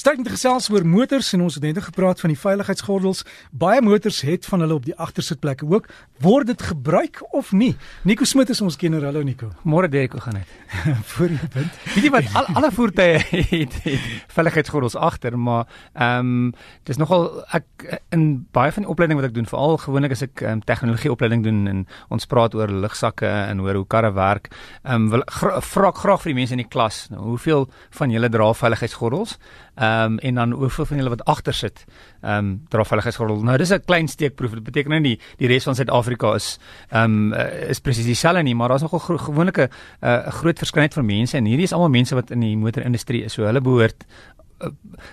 Sterk te gesels oor motors en ons het net gepraat van die veiligheidsgordels. Baie motors het van hulle op die agtersitplekke ook. Word dit gebruik of nie? Nico Smit is ons kenner. Hallo Nico. Môre Derek, hoe gaan dit? Voor jy punt. Weet jy wat al, alle voertuie het, het veiligheidsgordels agter, maar ehm um, dis nogal ek in baie van die opleiding wat ek doen, veral gewoonlik as ek um, tegnologie opleiding doen en ons praat oor lugsakke en oor hoe karre werk, ehm um, wil vra graag vir die mense in die klas, nou, hoeveel van julle dra veiligheidsgordels? Ehm um, en dan hoeveel van julle wat agter sit, ehm um, dra veiligheidsgordel. Nou dis 'n klein steekproef. Dit beteken nou nie die res van Suid-Afrika is ehm um, is presies dieselfde nie, maar daar's nogal gro gewoonlike eh, 'n uh, groot verskeidenheid van mense en hierdie is almal mense wat in die motorindustrie is. So hulle behoort uh,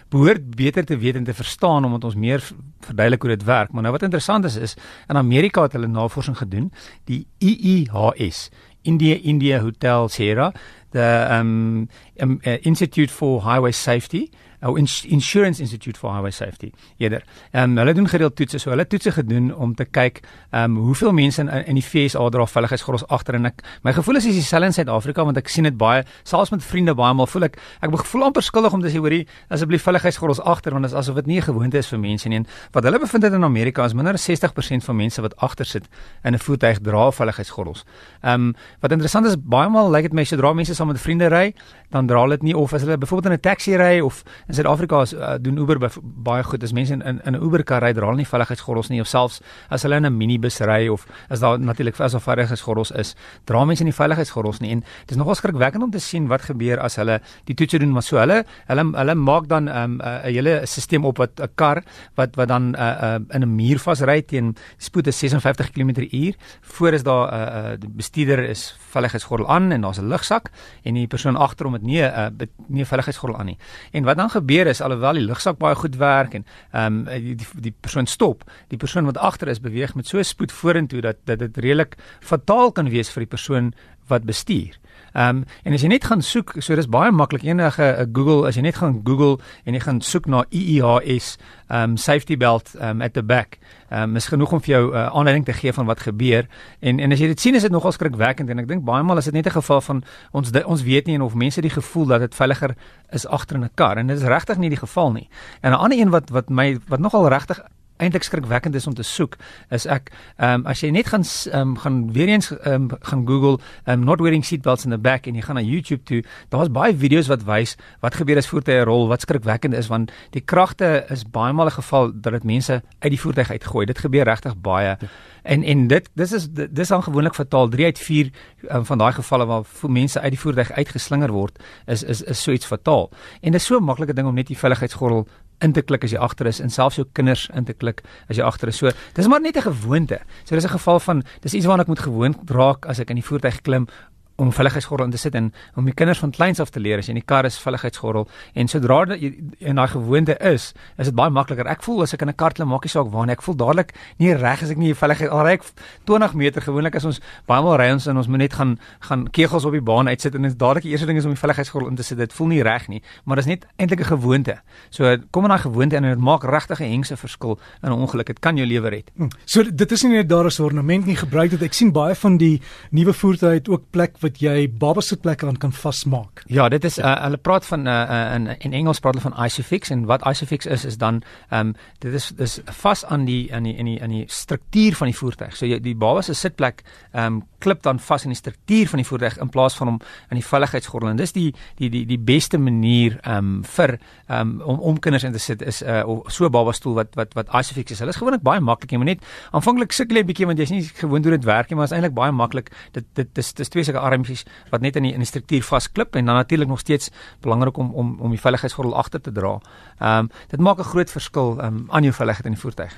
behoort beter te weet en te verstaan omdat ons meer verduidelik hoe dit werk. Maar nou wat interessant is is in Amerika het hulle navorsing gedoen, die IIHS, India India Hotel Sierra, the um, um uh, Institute for Highway Safety ou Insurance Institute for Highway Safety. Eerder. Ehm um, hulle doen gereeld toetse, so hulle toetse gedoen om te kyk ehm um, hoeveel mense in in die FSA dra veiligheidsgordels agter en ek my gevoel is is dieselfde in Suid-Afrika want ek sien dit baie selfs met vriende baie maal voel ek ek voel amper skuldig om te sê hoorie asseblief veiligheidsgordels agter want dit is asof dit nie 'n gewoonte is vir mense nie. En wat hulle bevind het in Amerika is minder as 60% van mense wat agter sit in 'n voertuig dra veiligheidsgordels. Ehm um, wat interessant is baie maal lyk like dit my sodra mense saam met vriende ry, dan dra hulle dit nie of as hulle byvoorbeeld in 'n taxi ry of in Suid-Afrika uh, doen Uber baie goed. As mense in in 'n Uber kar ry, dra hulle nie veiligheidsgordels nie of selfs as hulle in 'n minibus ry of as daar natuurlik as daar veiligheidsgordels is, dra mense nie veiligheidsgordels nie. En dit is nogal skrikwekkend om te sien wat gebeur as hulle die toetse doen, maar so hulle hulle hulle maak dan 'n um, 'n uh, hele stelsel op wat 'n kar wat wat dan uh, uh, in 'n muur vasry teen spoed is 56 km/h. Voor is daar 'n uh, uh, bestuurder is veiligheidsgordel aan en daar's 'n lugsak en die persoon agter hom het nie 'n uh, nie veiligheidsgordel aan nie. En wat dan gebeur is alhoewel die lugsak baie goed werk en ehm um, die, die die persoon stop, die persoon wat agter is beweeg met so spoed vorentoe dat dat dit redelik fataal kan wees vir die persoon wat bestuur. Ehm um, en as jy net gaan soek, so dis baie maklik enige uh, Google, as jy net gaan Google en jy gaan soek na IIHS ehm um, safety belt um, at the back. Ehm um, is genoeg om vir jou 'n uh, aanleiding te gee van wat gebeur. En en as jy dit sien is dit nogal skrikwekkend en ek dink baie maal is dit net 'n geval van ons ons weet nie en of mense die gevoel dat dit veiliger is agter in 'n kar en dit is regtig nie die geval nie. En 'n ander een wat wat my wat nogal regtig eintlik skrikwekkend is om te soek is ek ehm um, as jy net gaan um, gaan weer eens um, gaan Google um, not wearing seatbelts in the back en jy gaan na YouTube toe daar's baie video's wat wys wat gebeur as voertuie rol wat skrikwekkend is want die kragte is baie maal 'n geval dat dit mense uit die voertuig uitgooi. Dit gebeur regtig baie. En en dit dis is dis dan gewoonlik fataal 3 uit 4 um, van daai gevalle waar mense uit die voertuig uitgeslinger word is is is so iets fataal en dit is so 'n maklike ding om net die veiligheidsgordel in te klik as jy agter is en selfs jou kinders in te klik as jy agter is. So, dis maar net 'n gewoonte. So dis 'n geval van dis iets waarna ek moet gewoond raak as ek in die voertuig klim om veiligheidsgordel in te sit en om die kinders van kleins af te leer as jy in die kar is veiligheidsgordel en sodra jy in daai gewoonte is, is dit baie makliker. Ek voel as ek in 'n kar klim, maak nie saak waar nie, ek voel dadelik nie reg as ek nie veiligheid al ry ek 20 meter gewoonlik as ons baie maal ry ons en ons moet net gaan gaan kegels op die baan uitsit en dit dadelik die eerste ding is om die veiligheidsgordel in te sit. Dit voel nie reg nie, maar dit is net eintlik 'n gewoonte. So kom in daai gewoonte en dit maak regtig 'n hengse verskil in 'n ongeluk. Dit kan jou lewe red. Hmm. So dit is nie net daar as ornament nie gebruik dit. Ek sien baie van die nuwe voertuie het ook plek wat jy babasitplekke aan kan vasmaak. Ja, dit is uh, hulle praat van uh, in in Engels praat hulle van Isofix en wat Isofix is is dan ehm um, dit is dis vas aan die aan die in die in die struktuur van die voertuig. So jy, die baba se sitplek ehm um, klip dan vas in die struktuur van die voertuig in plaas van hom in die veiligheidsgordel. En dis die die die die beste manier ehm um, vir ehm um, om om kinders in te sit is 'n uh, so 'n baba stoel wat wat wat Isofix is. Hulle is gewoonlik baie maklik. Jy moet net aanvanklik sukkel 'n bietjie want jy's nie gewoond hoe dit werk nie, maar is eintlik baie maklik. Dit dit dis dis twee sulke armpies wat net in die in die struktuur vasklip en dan natuurlik nog steeds belangrik om om om die veiligheidsgordel agter te dra. Ehm um, dit maak 'n groot verskil um, aan jou veiligheid in die voertuig.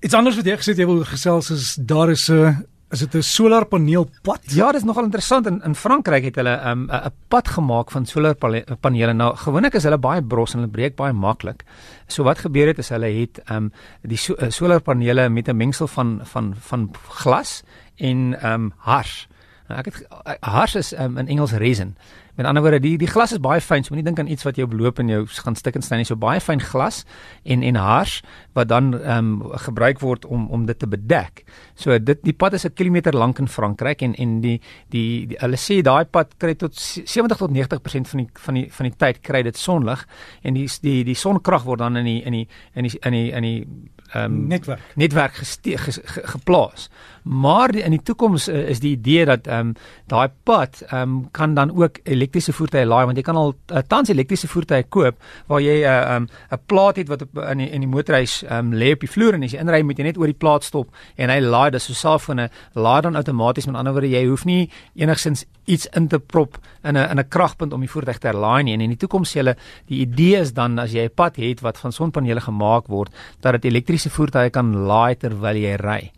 Iets anders wat jy gesê het jy wil gesels is daar is 'n uh, is dit 'n solarpaneelpad? Ja, dit is nogal interessant in in Frankryk het hulle um, 'n pad gemaak van solarpanele. Nou gewoonlik is hulle baie bros en hulle breek baie maklik. So wat gebeur het is hulle het um die so, uh, solarpanele met 'n mengsel van van van glas en um hars. Ek het hars is um, in Engels resin. Met ander woorde, die die glas is baie fyn, so moenie dink aan iets wat jou beloop en jou gaan stik en sny nie. So baie fyn glas en en hars wat dan ehm um, gebruik word om om dit te bedek. So dit die pad is 'n kilometer lank in Frankryk en en die die, die hulle sê daai pad kry tot 70 tot 90% van die van die van die tyd kry dit sonlig en die die die sonkrag word dan in die in die in die in die in die ehm um, netwerk netwerk geste, ge, ge, geplaas. Maar die, in die toekoms uh, is die idee dat ehm um, daai pad ehm um, kan dan ook elektriese voertuie laai want jy kan al uh, tans elektriese voertuie koop waar jy 'n uh, eh, ehm um, 'n plaat het wat op in die, in die motorhuis ehm um, lê op die vloer en as jy inry moet jy net oor die plaat stop en hy laai dis so selfone laai dan outomaties met ander woorde jy hoef nie enigsins iets in te prop in 'n in 'n kragpunt om die voertuig te laai nie en in die toekoms sê hulle die idee is dan as jy 'n pad het wat van sonpanele gemaak word dat dit elektriese voertuie kan laai terwyl jy ry.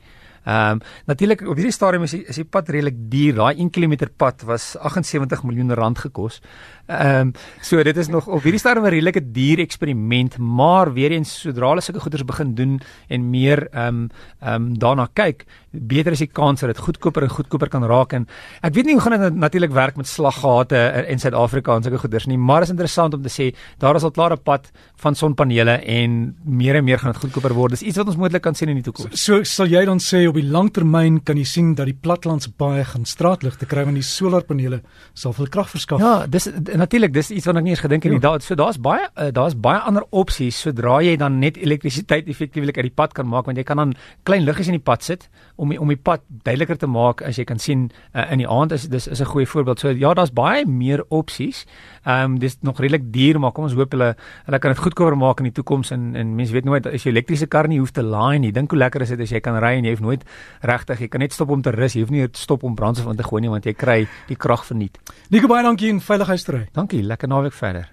Ehm um, natuurlik op hierdie stadium is die, is die pad redelik duur. Daai 1 km pad was 78 miljoen rand gekos. Ehm um, so dit is nog op hierdie stadium 'n redelike duur eksperiment, maar weer eens sodra hulle sulke goeders begin doen en meer ehm um, ehm um, daarna kyk, beter is die kans dat dit goedkoper en goedkoper kan raak en ek weet nie hoe gaan dit natuurlik werk met slaggate in Suid-Afrika en sulke goeders nie, maar is interessant om te sê daar is al klaar 'n pad van sonpanele en meer en meer gaan dit goedkoper word. Dis iets wat ons moontlik kan sien in die toekoms. So, so sal jy dan sê op die langtermyn kan jy sien dat die platlands baie gaan straatligte kry want die solarpanele sal veel krag verskaf. Ja, dis natuurlik dis iets wat ek nie eens gedink het nie. Ja. Daar so daar's baie uh, daar's baie ander opsies sodra jy dan net elektrisiteit effektiewelik uit die pad kan maak want jy kan dan klein liggies in die pad sit om die, om die pad duideliker te maak as jy kan sien uh, in die aand is dis is 'n goeie voorbeeld. So ja, daar's baie meer opsies. Ehm um, dis nog redelik duur maar kom ons hoop hulle hulle kan dit goedkoper maak in die toekoms en en mense weet nooit as jy elektriese kar nie hoef te laai nie. Dink hoe lekker is dit as jy kan ry en jy hoef nooit regtig jy kan net stop om te rus. Jy hoef nie stop om brandstof in te gooi nie want jy kry die krag verniet. Nico baie dankie en veiligheidsterrein. Dankie, lekker naweek verder.